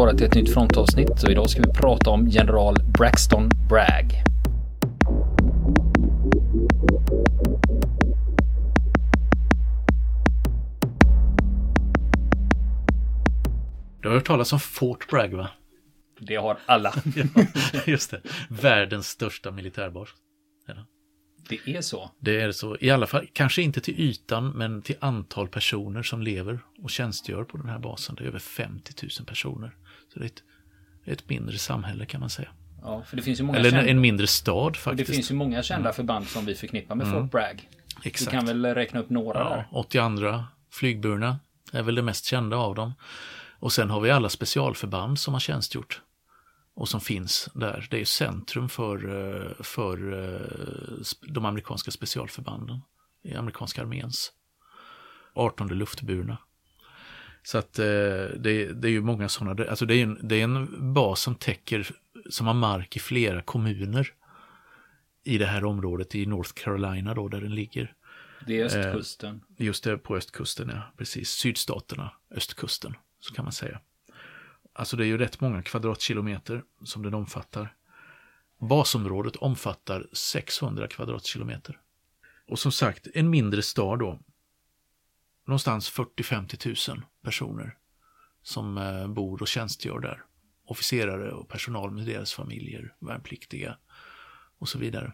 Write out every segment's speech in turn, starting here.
vara till ett nytt frontavsnitt och idag ska vi prata om general Braxton Bragg. Du har hört talas om Fort Bragg va? Det har alla. just det. Världens största militärbas. Det är så? Det är så. I alla fall, kanske inte till ytan, men till antal personer som lever och tjänstgör på den här basen. Det är över 50 000 personer. Så det är ett, ett mindre samhälle kan man säga. Ja, för det finns ju många Eller kända... en mindre stad faktiskt. Det finns ju många kända mm. förband som vi förknippar med mm. Fort Bragg. Exakt. Vi kan väl räkna upp några ja, där. 82 flygburna är väl det mest kända av dem. Och sen har vi alla specialförband som har tjänstgjort och som finns där. Det är centrum för, eh, för eh, de amerikanska specialförbanden i amerikanska arméns 18 luftburna. Så att eh, det, det är ju många sådana, alltså det är, en, det är en bas som täcker, som har mark i flera kommuner i det här området i North Carolina då där den ligger. Det är östkusten. Just det, på östkusten, ja. Precis. Sydstaterna, östkusten, så kan man säga. Alltså det är ju rätt många kvadratkilometer som den omfattar. Basområdet omfattar 600 kvadratkilometer. Och som sagt, en mindre stad då. Någonstans 40-50 000 personer som eh, bor och tjänstgör där. Officerare och personal med deras familjer, värnpliktiga och så vidare.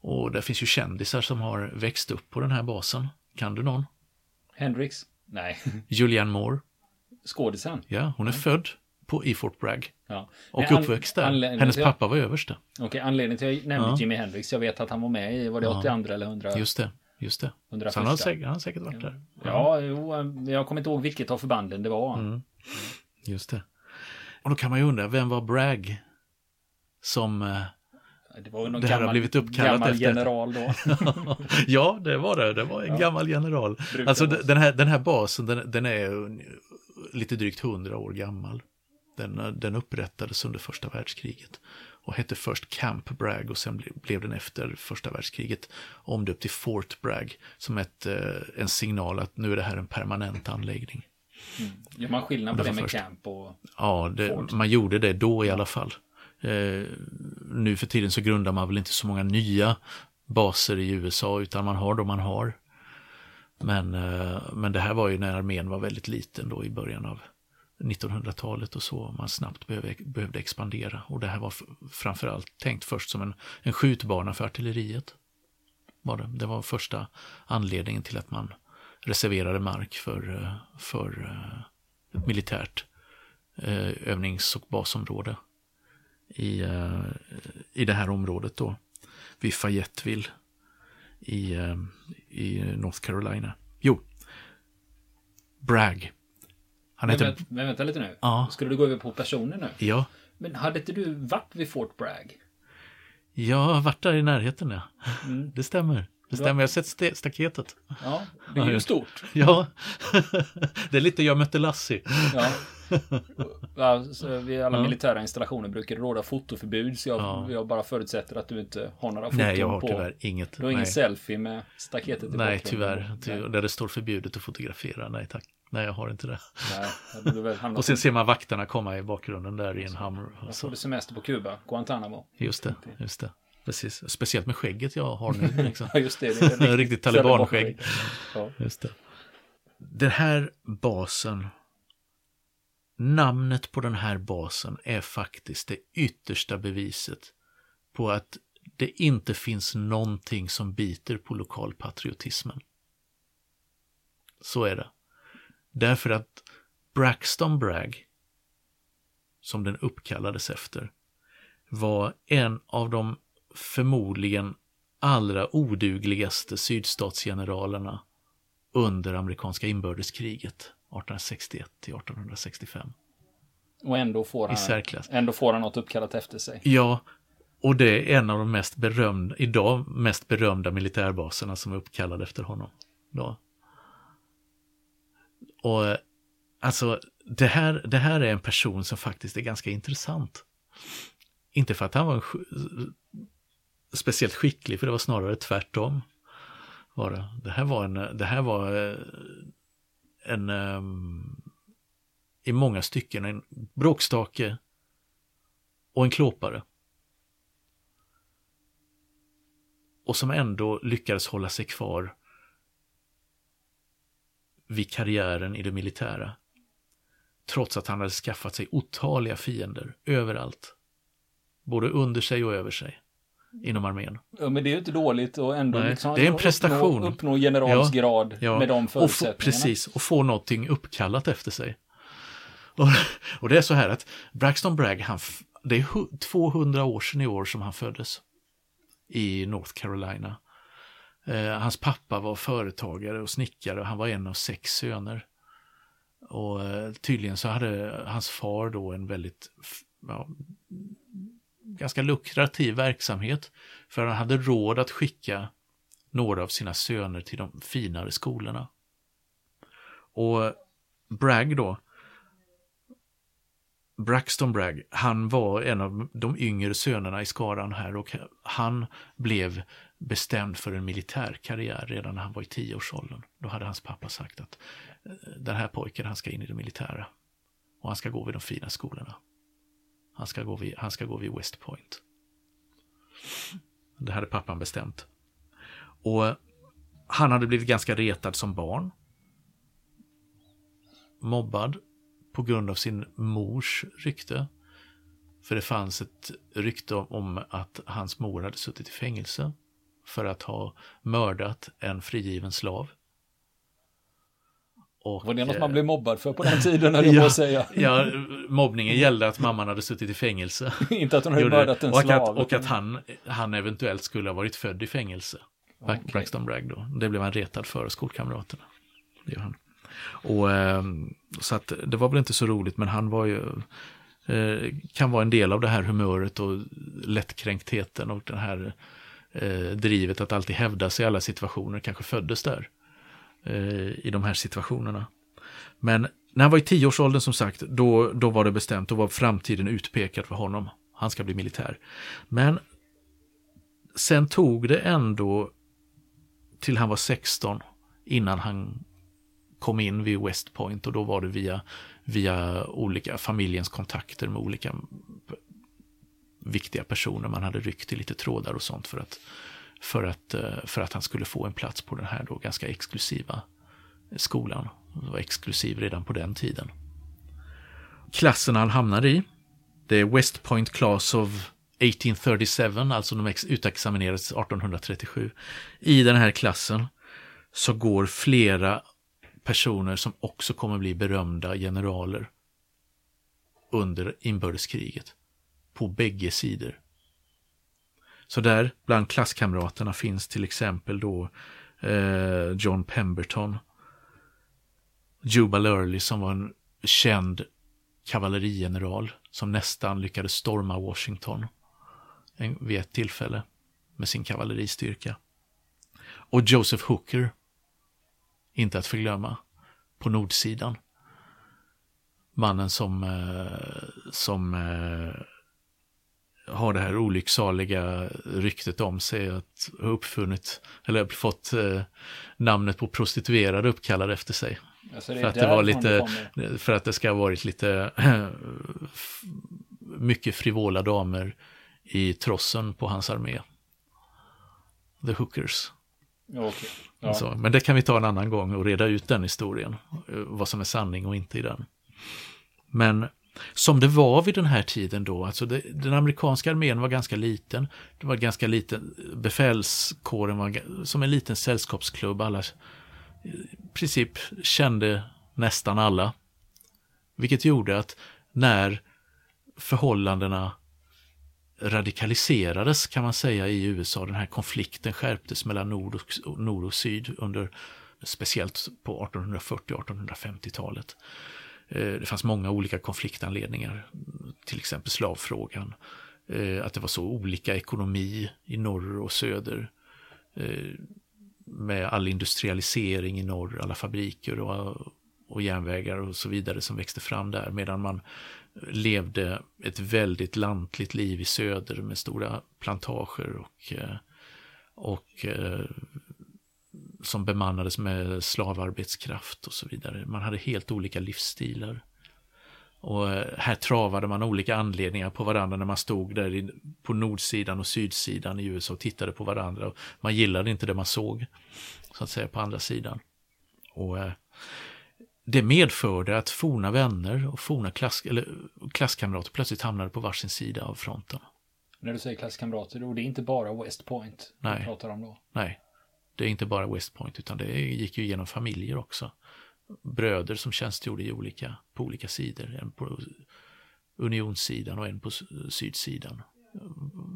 Och där finns ju kändisar som har växt upp på den här basen. Kan du någon? Hendrix? Nej. Julianne Moore? Skådisen? Ja, hon är ja. född på, i Fort Bragg. Ja. Och uppväxt där. Hennes pappa var överste. Okej, okay, anledningen till att jag nämnde ja. Jimi Hendrix, jag vet att han var med i, var det 82 eller 100? Just det, just det. 101. Så han har, säkert, han har säkert varit där. Ja, jo, jag kommer inte ihåg vilket av förbanden det var. Mm. Just det. Och då kan man ju undra, vem var Bragg? Som eh, det var någon det här gammal, har blivit uppkallat gammal efter. general då. ja, det var det. Det var en ja. gammal general. Brukar alltså den här, den här basen, den, den är lite drygt 100 år gammal. Den, den upprättades under första världskriget och hette först Camp Bragg och sen blev den efter första världskriget omdöpt till Fort Bragg som ett, eh, en signal att nu är det här en permanent anläggning. Mm. Gör man skillnad på det, det med först. camp och Ja, det, man gjorde det då i alla fall. Eh, nu för tiden så grundar man väl inte så många nya baser i USA utan man har de man har. Men, eh, men det här var ju när armén var väldigt liten då i början av 1900-talet och så. Man snabbt behövde, behövde expandera och det här var framförallt tänkt först som en, en skjutbana för artilleriet. Var det. det var första anledningen till att man reserverade mark för, för ett militärt eh, övnings och basområde i, eh, i det här området då, vid Fayetteville i, i North Carolina. Jo, Bragg. Han men, heter... men vänta lite nu. Ja. Skulle du gå över på personer nu? Ja. Men hade inte du varit vid Fort Bragg? Jag har varit där i närheten, ja. Mm. Det stämmer. Det stämmer, jag har sett st staketet. Ja, det är ju stort. Ja, det är lite jag mötte Lassie. Ja. Ja, vid alla ja. militära installationer brukar det råda fotoförbud så jag, ja. jag, bara förutsätter att du inte har några foton på. Nej, jag har på. tyvärr inget. Du har ingen selfie med staketet i Nej, tyvärr. Ty där det står förbjudet att fotografera. Nej, tack. Nej, jag har inte det. Nej, och sen ser man vakterna komma i bakgrunden där i en hammer. Jag får du semester på Kuba, Guantanamo. Just det, just det. Precis, speciellt med skägget jag har nu. Liksom. just det. det är riktigt, riktigt talibanskägg. Ja. Just det. Den här basen Namnet på den här basen är faktiskt det yttersta beviset på att det inte finns någonting som biter på lokalpatriotismen. Så är det. Därför att Braxton Bragg, som den uppkallades efter, var en av de förmodligen allra odugligaste sydstatsgeneralerna under amerikanska inbördeskriget. 1861 till 1865. Och ändå får, han, ändå får han något uppkallat efter sig. Ja, och det är en av de mest berömda, idag mest berömda militärbaserna som är uppkallad efter honom. Då. Och alltså, det här, det här är en person som faktiskt är ganska intressant. Inte för att han var speciellt skicklig, för det var snarare tvärtom. Var det. Det, här var en, det här var eh, en um, i många stycken en bråkstake och en klåpare. Och som ändå lyckades hålla sig kvar vid karriären i det militära. Trots att han hade skaffat sig otaliga fiender överallt. Både under sig och över sig inom armén. Ja, men det är ju inte dåligt och ändå Nej, liksom det är en prestation. Uppnå, uppnå generalsgrad Ja, ja. med de Och få, förutsättningarna. precis, och få någonting uppkallat efter sig. Och, och det är så här att Braxton Bragg, han, det är hu- 200 år sedan i år som han föddes i North Carolina. Eh, hans pappa var företagare och snickare och han var en av sex söner. Och eh, tydligen så hade hans far då en väldigt ja, ganska lukrativ verksamhet. För han hade råd att skicka några av sina söner till de finare skolorna. Och Bragg då, Braxton Bragg, han var en av de yngre sönerna i skaran här och han blev bestämd för en militärkarriär redan när han var i tioårsåldern. Då hade hans pappa sagt att eh, den här pojken, han ska in i det militära. Och han ska gå vid de fina skolorna. Han ska gå vid, han ska gå vid West Point. Det hade pappan bestämt. Och eh, han hade blivit ganska retad som barn. Mobbad på grund av sin mors rykte. För det fanns ett rykte om att hans mor hade suttit i fängelse för att ha mördat en frigiven slav. Och, Var det något eh, man blev mobbad för på den tiden, höll att säga. Ja, mobbningen gällde att mamman hade suttit i fängelse. inte att hon hade mördat en och slav. Att, och utan- att han, han eventuellt skulle ha varit född i fängelse. Okej. Braxton Bragg då. Det blev han retad för skolkamraterna. Det gör han. Och, ehm, så att det var väl inte så roligt, men han var ju, eh, kan vara en del av det här humöret och lättkränktheten och det här eh, drivet att alltid hävda sig i alla situationer, kanske föddes där eh, i de här situationerna. Men när han var i tioårsåldern som sagt, då, då var det bestämt, då var framtiden utpekad för honom. Han ska bli militär. Men sen tog det ändå till han var 16 innan han kom in vid West Point och då var det via, via olika familjens kontakter med olika viktiga personer. Man hade ryckt i lite trådar och sånt för att, för att, eh, för att han skulle få en plats på den här då ganska exklusiva skolan. Den var exklusiv redan på den tiden. Klassen han hamnar i, det är West Point Class of 1837, alltså de utexaminerades 1837. I den här klassen så går flera personer som också kommer bli berömda generaler under inbördeskriget. På bägge sidor. Så där bland klasskamraterna finns till exempel då eh, John Pemberton, Jubal Early som var en känd kavallerigeneral som nästan lyckades storma Washington vid ett tillfälle med sin kavalleristyrka. Och Joseph Hooker, inte att förglömma, på nordsidan. Mannen som, eh, som eh, har det här olycksaliga ryktet om sig att ha uppfunnit, eller fått eh, namnet på prostituerade uppkallad efter sig. Alltså, För att det var lite, kommer. för att det ska ha varit lite f- mycket frivola damer i trossen på hans armé. The Hookers. Okej. Ja. Så, men det kan vi ta en annan gång och reda ut den historien. eh, Vad som är sanning och inte i den. Men som det var vid den här tiden då, alltså det, den amerikanska armén var ganska liten. Det var ganska liten, befälskåren var som en liten sällskapsklubb. Alla eh, i princip kände nästan alla. Vilket gjorde att när förhållandena radikaliserades kan man säga i USA, den här konflikten skärptes mellan nord och, nord och syd under speciellt på 1840-1850-talet. Eh, det fanns många olika konfliktanledningar, till exempel slavfrågan, eh, att det var så olika ekonomi i norr och söder, eh, med all industrialisering i norr, alla fabriker och, och järnvägar och så vidare som växte fram där, medan man levde ett väldigt lantligt liv i söder med stora plantager och, och som bemannades med slavarbetskraft och så vidare. Man hade helt olika livsstilar. Och eh, här travade man olika anledningar på varandra när man stod där på nordsidan och sydsidan i USA och tittade på varandra. Man gillade inte det man såg, så att säga, på andra sidan. Och eh, det medförde att forna vänner och forna klass, eller klasskamrater plötsligt hamnade på varsin sida av fronten. När du säger klasskamrater, då det är inte bara West Point Nej. du pratar om då? Nej, det är inte bara West Point utan det gick ju genom familjer också. Bröder som tjänstgjorde i olika, på olika sidor. En på unionssidan och en på sydsidan.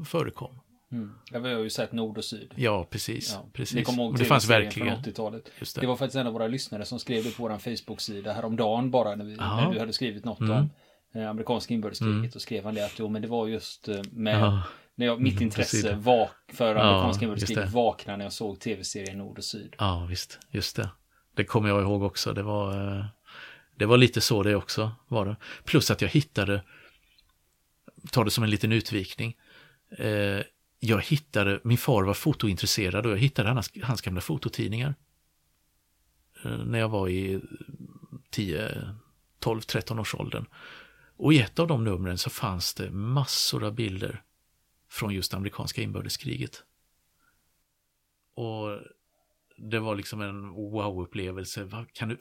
Förekom. Mm. Ja, vi har ju sett nord och syd. Ja, precis. Ja. precis. Ihåg det fanns verkligen. Från 80-talet. Det. det. var faktiskt en av våra lyssnare som skrev det på vår Facebook-sida häromdagen bara när, vi, när du hade skrivit något mm. om eh, amerikanska inbördeskriget mm. och skrev han det att jo men det var just eh, med ja. När jag, mitt intresse vak, för amerikanska ja, inbördeskriget vaknade när jag såg tv-serien Nord och Syd. Ja, visst. Just det. Det kommer jag ihåg också. Det var, eh, det var lite så det också var det. Plus att jag hittade, ta det som en liten utvikning, eh, jag hittade, min far var fotointresserad och jag hittade hans, hans gamla fototidningar. Eh, när jag var i 10, 12, 13 års åldern. Och i ett av de numren så fanns det massor av bilder från just amerikanska inbördeskriget. Och det var liksom en wow-upplevelse.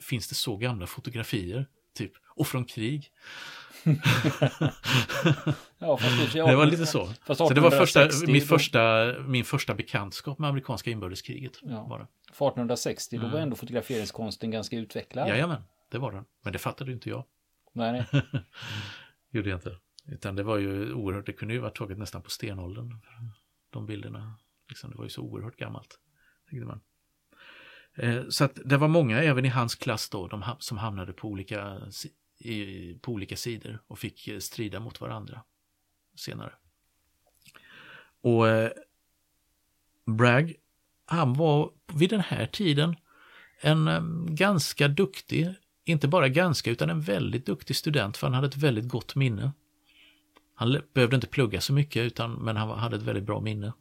Finns det så gamla fotografier? Typ, och från krig. ja, fast det, det var lite så. så det var första, min, första, min första bekantskap med amerikanska inbördeskriget. Ja. För 1860 mm. då var ändå fotograferingskonsten ganska utvecklad. Jajamän, det var den. Men det fattade inte jag. Nej, nej. Gjorde jag inte. Utan det var ju oerhört, det kunde ju varit taget nästan på stenåldern. De bilderna, liksom, det var ju så oerhört gammalt. Tänkte man. Eh, så att det var många även i hans klass då, de, som hamnade på olika, i, på olika sidor och fick eh, strida mot varandra senare. Och eh, Bragg, han var vid den här tiden en eh, ganska duktig, inte bara ganska utan en väldigt duktig student för han hade ett väldigt gott minne. Han behövde inte plugga så mycket utan, men han hade ett väldigt bra minne.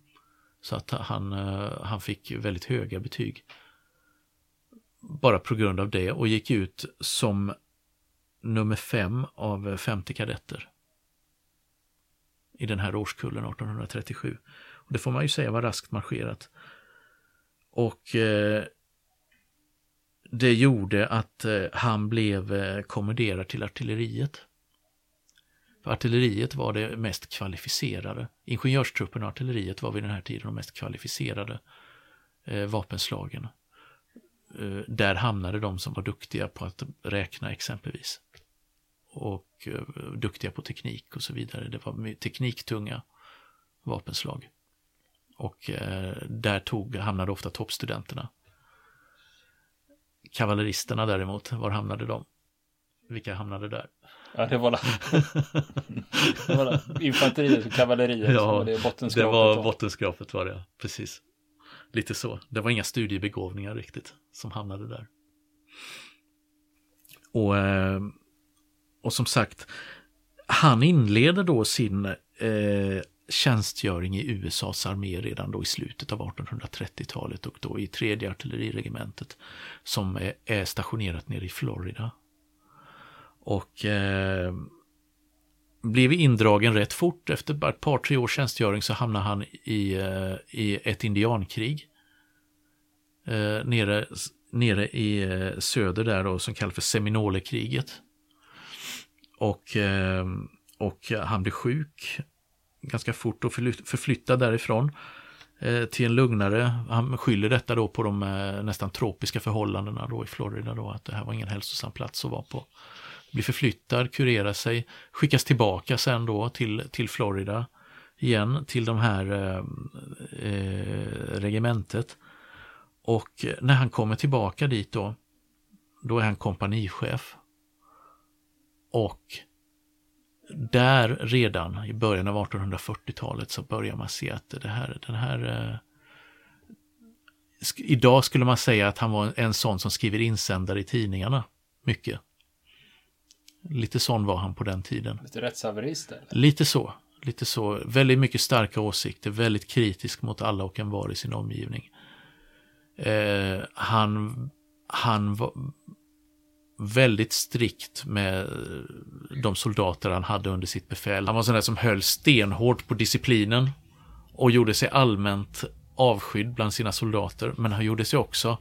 Så att han, eh, han fick väldigt höga betyg bara på grund av det och gick ut som nummer fem av 50 kadetter i den här årskullen 1837. Och det får man ju säga var raskt marscherat. Och eh, det gjorde att eh, han blev eh, kommenderad till artilleriet. Artilleriet var det mest kvalificerade. Ingenjörstruppen och artilleriet var vid den här tiden de mest kvalificerade eh, vapenslagen. Eh, där hamnade de som var duktiga på att räkna exempelvis. Och eh, duktiga på teknik och så vidare. Det var tekniktunga vapenslag. Och eh, där tog, hamnade ofta toppstudenterna. Kavalleristerna däremot, var hamnade de? Vilka hamnade där? Ja, det var, det var infanteriet och kavalleriet ja, var det bottenskrapet. Det var bottenskrapet var det, precis. Lite så. Det var inga studiebegåvningar riktigt som hamnade där. Och, eh, och som sagt, han inleder då sin eh, tjänstgöring i USAs armé redan då i slutet av 1830-talet och då i tredje artilleriregementet som är, är stationerat nere i Florida. Och eh, blev indragen rätt fort. Efter bara ett par, tre års tjänstgöring så hamnade han i, eh, i ett indiankrig. Eh, nere, nere i eh, söder där då, som kallas för Seminolekriget. Och, eh, och han blev sjuk ganska fort och förflyttad därifrån eh, till en lugnare. Han skyller detta då på de eh, nästan tropiska förhållandena då i Florida då, att det här var ingen hälsosam plats att vara på blir förflyttad, kurerar sig, skickas tillbaka sen då till, till Florida igen, till de här eh, eh, regementet. Och när han kommer tillbaka dit då, då är han kompanichef. Och där redan i början av 1840-talet så börjar man se att det här, den här eh, Idag skulle man säga att han var en sån som skriver insändare i tidningarna. Mycket. Lite sån var han på den tiden. Lite rättshaverist? Lite så. Lite så. Väldigt mycket starka åsikter, väldigt kritisk mot alla och en var i sin omgivning. Eh, han, han var, väldigt strikt med de soldater han hade under sitt befäl. Han var sån där som höll stenhårt på disciplinen och gjorde sig allmänt avskydd bland sina soldater, men han gjorde sig också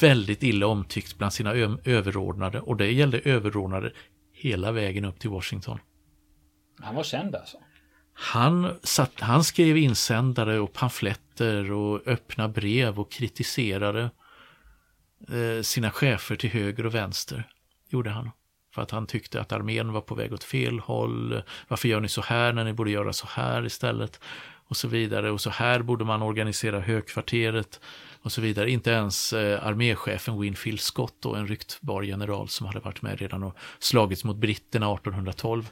väldigt illa omtyckt bland sina överordnade och det gällde överordnade hela vägen upp till Washington. Han var känd alltså? Han, satt, han skrev insändare och pamfletter och öppna brev och kritiserade eh, sina chefer till höger och vänster. Gjorde han. För att han tyckte att armén var på väg åt fel håll. Varför gör ni så här när ni borde göra så här istället? Och så vidare. Och så här borde man organisera högkvarteret och så vidare. Inte ens eh, arméchefen Winfield Scott, då, en ryktbar general som hade varit med redan och slagits mot britterna 1812,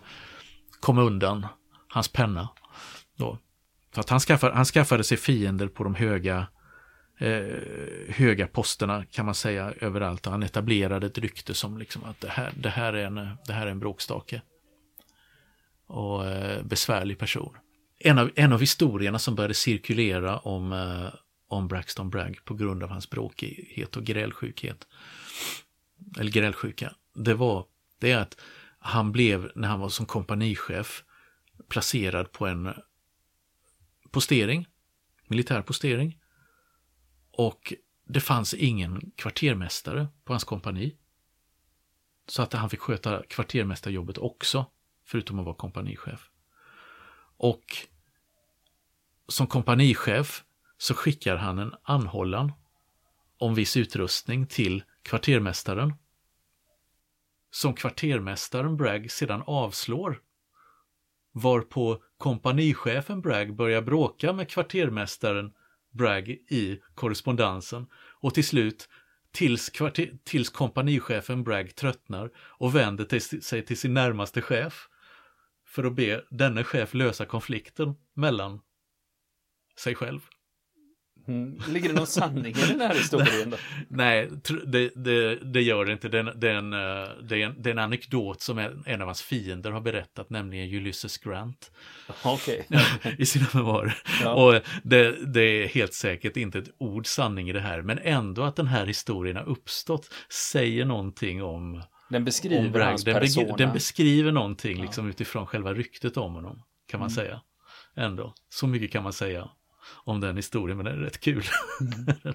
kom undan hans penna. Då. Så att han, skaffade, han skaffade sig fiender på de höga, eh, höga posterna kan man säga överallt. Och han etablerade ett rykte som liksom att det här, det här, är, en, det här är en bråkstake. Och eh, besvärlig person. En av, en av historierna som började cirkulera om, eh, om Braxton Bragg på grund av hans bråkighet och grälsjukhet. Eller grälsjuka. Det var det är att han blev, när han var som kompanichef, placerad på en postering, militär postering. Och det fanns ingen kvartermästare på hans kompani. Så att han fick sköta kvartermästarjobbet också, förutom att vara kompanichef. Och som kompanichef så skickar han en anhållan om viss utrustning till kvartermästaren. Som kvartermästaren Bragg sedan avslår. Varpå kompanichefen Bragg börjar bråka med kvartermästaren Bragg i korrespondensen och till slut tills, kvarter, tills kompanichefen Bragg tröttnar och vänder till, sig till sin närmaste chef för att be denne chef lösa konflikten mellan sig själv. Mm. Ligger det någon sanning i den här historien? Då? Nej, det, det, det, gör det inte. Det är, en, det, är en, eh, det, är en, det är en anekdot som en av hans fiender har berättat, nämligen Ulysses Grant. Okay. I sina memoarer. Ja. Och det, är helt säkert inte ett ord sanning i det här, men ändå att den här historien har uppstått säger någonting om den beskriver om hans den, persona. Den beskriver någonting liksom utifrån själva ryktet om honom, kan man mm. säga. Ändå, så mycket kan man säga om den historien, men den är rätt kul. Mm.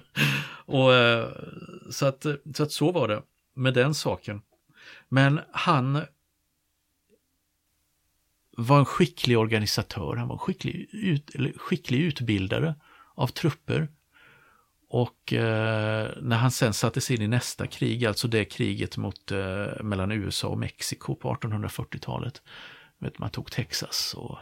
och, eh, så, att, så att så var det med den saken. Men han var en skicklig organisatör, han var en skicklig, ut, skicklig utbildare av trupper. Och eh, när han sen sattes in i nästa krig, alltså det kriget mot, eh, mellan USA och Mexiko på 1840-talet. Man tog Texas och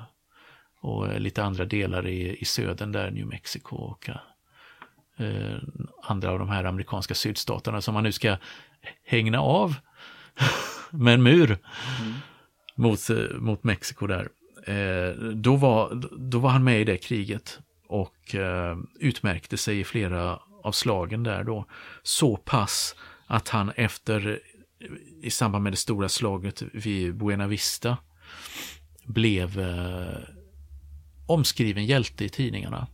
och eh, lite andra delar i, i södern där, New Mexico och eh, andra av de här amerikanska sydstaterna som man nu ska hängna av med en mur mm. mot, eh, mot Mexiko där. Eh, då, var, då var han med i det kriget och eh, utmärkte sig i flera av slagen där då. Så pass att han efter, i samband med det stora slaget vid Buena Vista, blev eh, omskriven hjälte i tidningarna.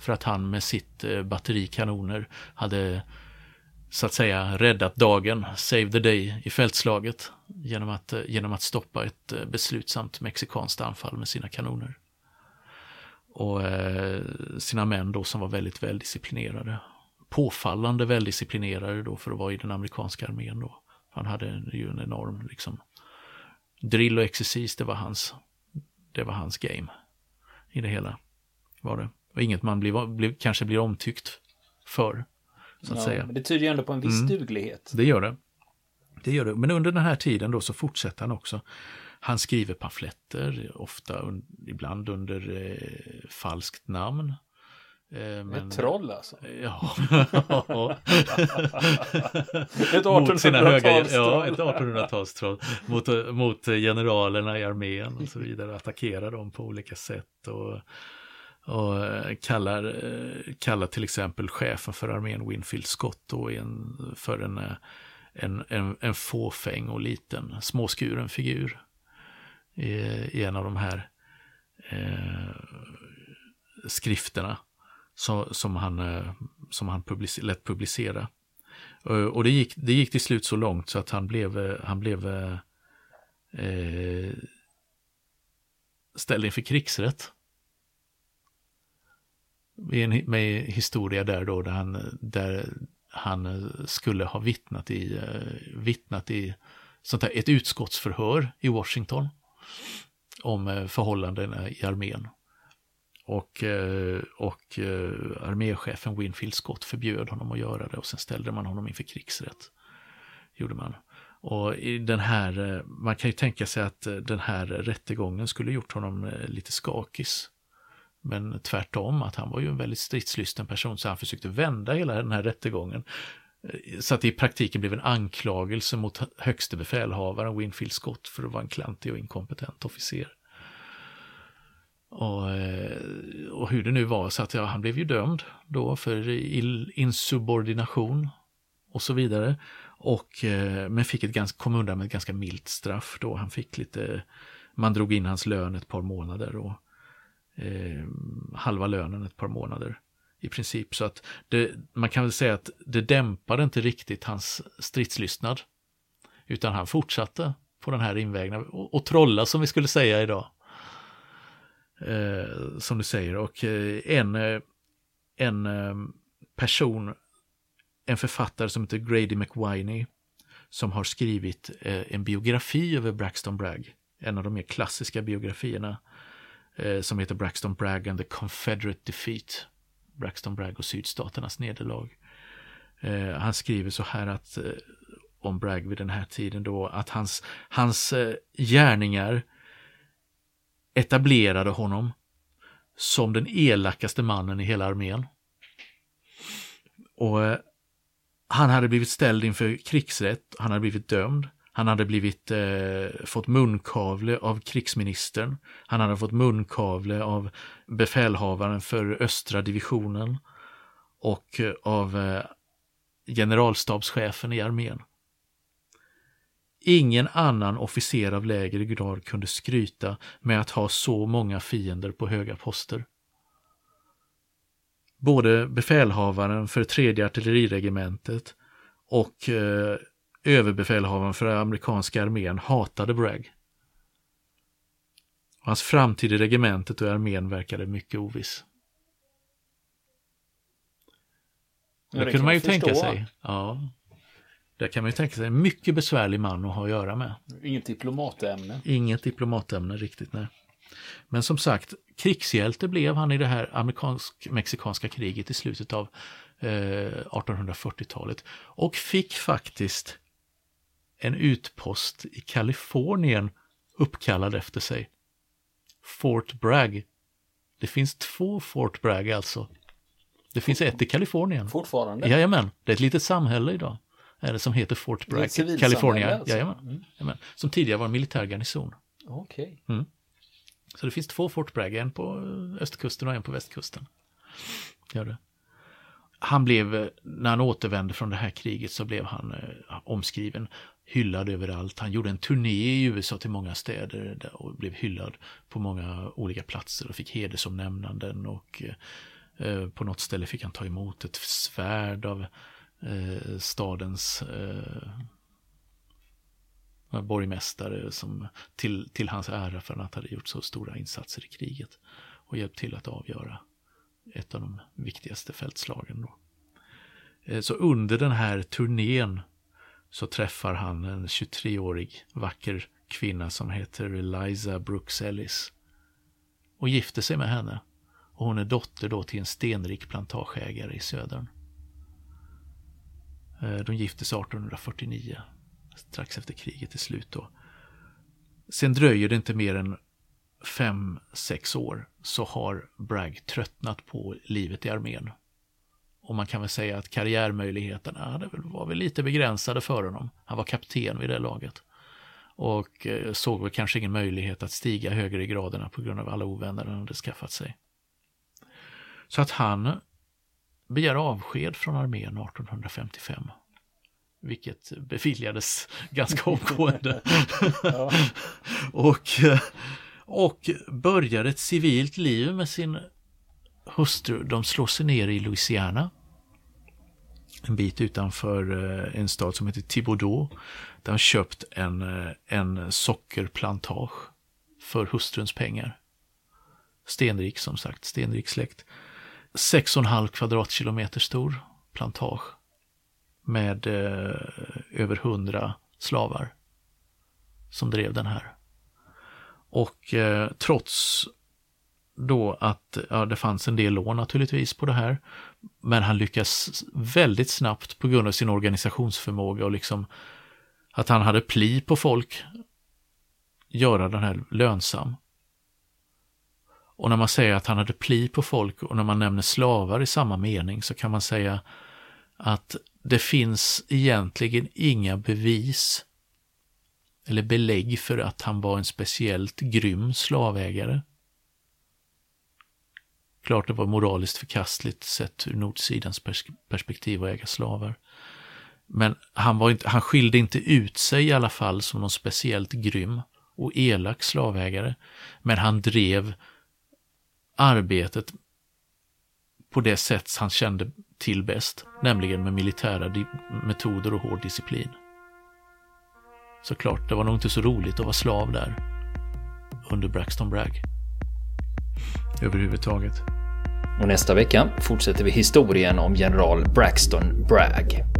För att han med sitt eh, batteri kanoner hade så att säga räddat dagen, save the day i fältslaget genom att, eh, genom att stoppa ett eh, beslutsamt mexikanskt anfall med sina kanoner. Och eh, sina män då som var väldigt väldisciplinerade. Påfallande väldisciplinerade då för att vara i den amerikanska armén då. Han hade ju en enorm liksom drill och exercis, det var hans, det var hans game i det hela. Var det. Och inget man blir, blir, kanske blir omtyckt för. Så att ja, säga. Men det tyder ju ändå på en viss mm, duglighet. Det gör det. Det gör det. Men under den här tiden då så fortsätter han också. Han skriver pamfletter, ofta ibland under eh, falskt namn. Eh, men, ett troll alltså? Ja. ett 1800-talstroll. Ja, ett 1800-talstroll. Mot, mot generalerna i armén och så vidare. Attackerar dem på olika sätt. Och, och kallar, kallar till exempel chefen för armén Winfield Scott då en, för en, en, en, en fåfäng och liten småskuren figur. I, i en av de här eh, skrifterna som, som han, eh, som han publicer, lät publicera. Eh, och det gick, det gick till slut så långt så att han blev, eh, han blev eh, ställd inför krigsrätt. Med historia där då, där han, där han skulle ha vittnat i, vittnat i sånt här, ett utskottsförhör i Washington om förhållandena i armén. Och, eh, och eh, arméchefen Winfield Scott förbjöd honom att göra det och sen ställde man honom inför krigsrätt. Gjorde man. Och i den här, eh, man kan ju tänka sig att den här rättegången skulle gjort honom lite skakis. Men tvärtom, att han var ju en väldigt stridslysten person så han försökte vända hela den här rättegången. Så att det i praktiken blev en anklagelse mot högste befälhavaren Winfield Scott för att vara en klantig och inkompetent officer. Och, eh, och hur det nu var, så att ja, han blev ju dömd då för insubordination och så vidare. Och, eh, men fick ett ganska, kom undan med ett ganska milt straff då. Han fick lite, man drog in hans lön ett par månader och eh, halva lönen ett par månader i princip. Så att det, man kan väl säga att det dämpade inte riktigt hans stridslystnad. Utan han fortsatte på den här invägna och, och trolla som vi skulle säga idag. Eh, som du säger och eh, en, eh, en eh, person, en författare som heter Grady McWiney som har skrivit en biografi över Braxton Bragg. En av de mer klassiska biografierna eh, som heter Braxton Bragg and the Confederate Defeat. Braxton Bragg och sydstaternas nederlag. Eh, han skriver så här att eh, om Bragg vid den här tiden då att hans, hans eh, gärningar etablerade honom som den elakaste mannen i hela armén. Och eh, han hade blivit ställd inför krigsrätt, han hade blivit dömd. Han hade blivit, eh, fått munkavle av krigsministern. Han hade fått munkavle av befälhavaren för östra divisionen och eh, av eh, generalstabschefen i armén. Ingen annan officer av lägre grad kunde skryta med att ha så många fiender på höga poster. Både befälhavaren för tredje artilleriregementet och eh, överbefälhavaren för amerikanska armén hatade Bragg. Hans framtid i regementet och armén verkade mycket oviss. Ja, det kunde man ju förstå. tänka sig. Ja. Där kan man ju tänka sig en mycket besvärlig man att ha att göra med. Inget diplomatämne. Inget diplomatämne riktigt, nej. Men som sagt, krigshjälte blev han i det här amerikansk-mexikanska kriget i slutet av eh, 1840-talet. Och fick faktiskt en utpost i Kalifornien uppkallad efter sig. Fort Bragg. Det finns två Fort Bragg alltså. Det finns ett i Kalifornien. Fortfarande? Jajamän, det är ett litet samhälle idag. Det som heter Fort Bragg, Kalifornien. Alltså. Jajamän, mm. Jajamän. Som tidigare var en militär garnison. Okej. Okay. Mm. Så det finns två Fort Bragg, en på östkusten och en på västkusten. Gör det han blev, när han återvände från det här kriget så blev han eh, omskriven, hyllad överallt. Han gjorde en turné i USA till många städer och blev hyllad på många olika platser och fick hedersomnämnanden och eh, på något ställe fick han ta emot ett svärd av eh, stadens eh, borgmästare som till, till hans ära för att han hade gjort så stora insatser i kriget och hjälpt till att avgöra ett av de viktigaste fältslagen. Då. Eh, så under den här turnén så träffar han en 23-årig vacker kvinna som heter Eliza Brooks Ellis och gifter sig med henne. Och hon är dotter då till en stenrik plantageägare i södern. Eh, de gifte sig 1849, strax efter kriget är slut då. Sen dröjer det inte mer än fem, sex år så har Bragg tröttnat på livet i armén. Och man kan väl säga att karriärmöjligheterna var väl lite begränsade för honom. Han var kapten vid det laget. Och eh, såg väl kanske ingen möjlighet att stiga högre i graderna på grund av alla ovänner han hade skaffat sig. Så att han begär avsked från armén 1855. Vilket beviljades ganska omgående. och eh, och börjar ett civilt liv med sin hustru. De slår sig ner i Louisiana. en bit utanför en stad som heter Thibodeau. Där han köpt en, en sockerplantage för hustruns pengar. Stenrik som sagt, stenrik släkt. 6,5 kvadratkilometer stor plantage med eh, över 100 slavar som drev den här. Och eh, trots då att ja, det fanns en del lån naturligtvis på det här, men han lyckas väldigt snabbt på grund av sin organisationsförmåga och liksom att han hade pli på folk göra den här lönsam. Och när man säger att han hade pli på folk och när man nämner slavar i samma mening så kan man säga att det finns egentligen inga bevis eller belägg för att han var en speciellt grym slavägare. Klart det var moraliskt förkastligt sett ur nordsidans perspektiv att äga slavar. Men han, var inte, han skilde inte ut sig i alla fall som någon speciellt grym och elak slavägare. Men han drev arbetet på det sätt han kände till bäst, nämligen med militära metoder och hård disciplin. Såklart, det var nog inte så roligt att vara slav där under Braxton Bragg. Överhuvudtaget. Och nästa vecka fortsätter vi historien om general Braxton Bragg.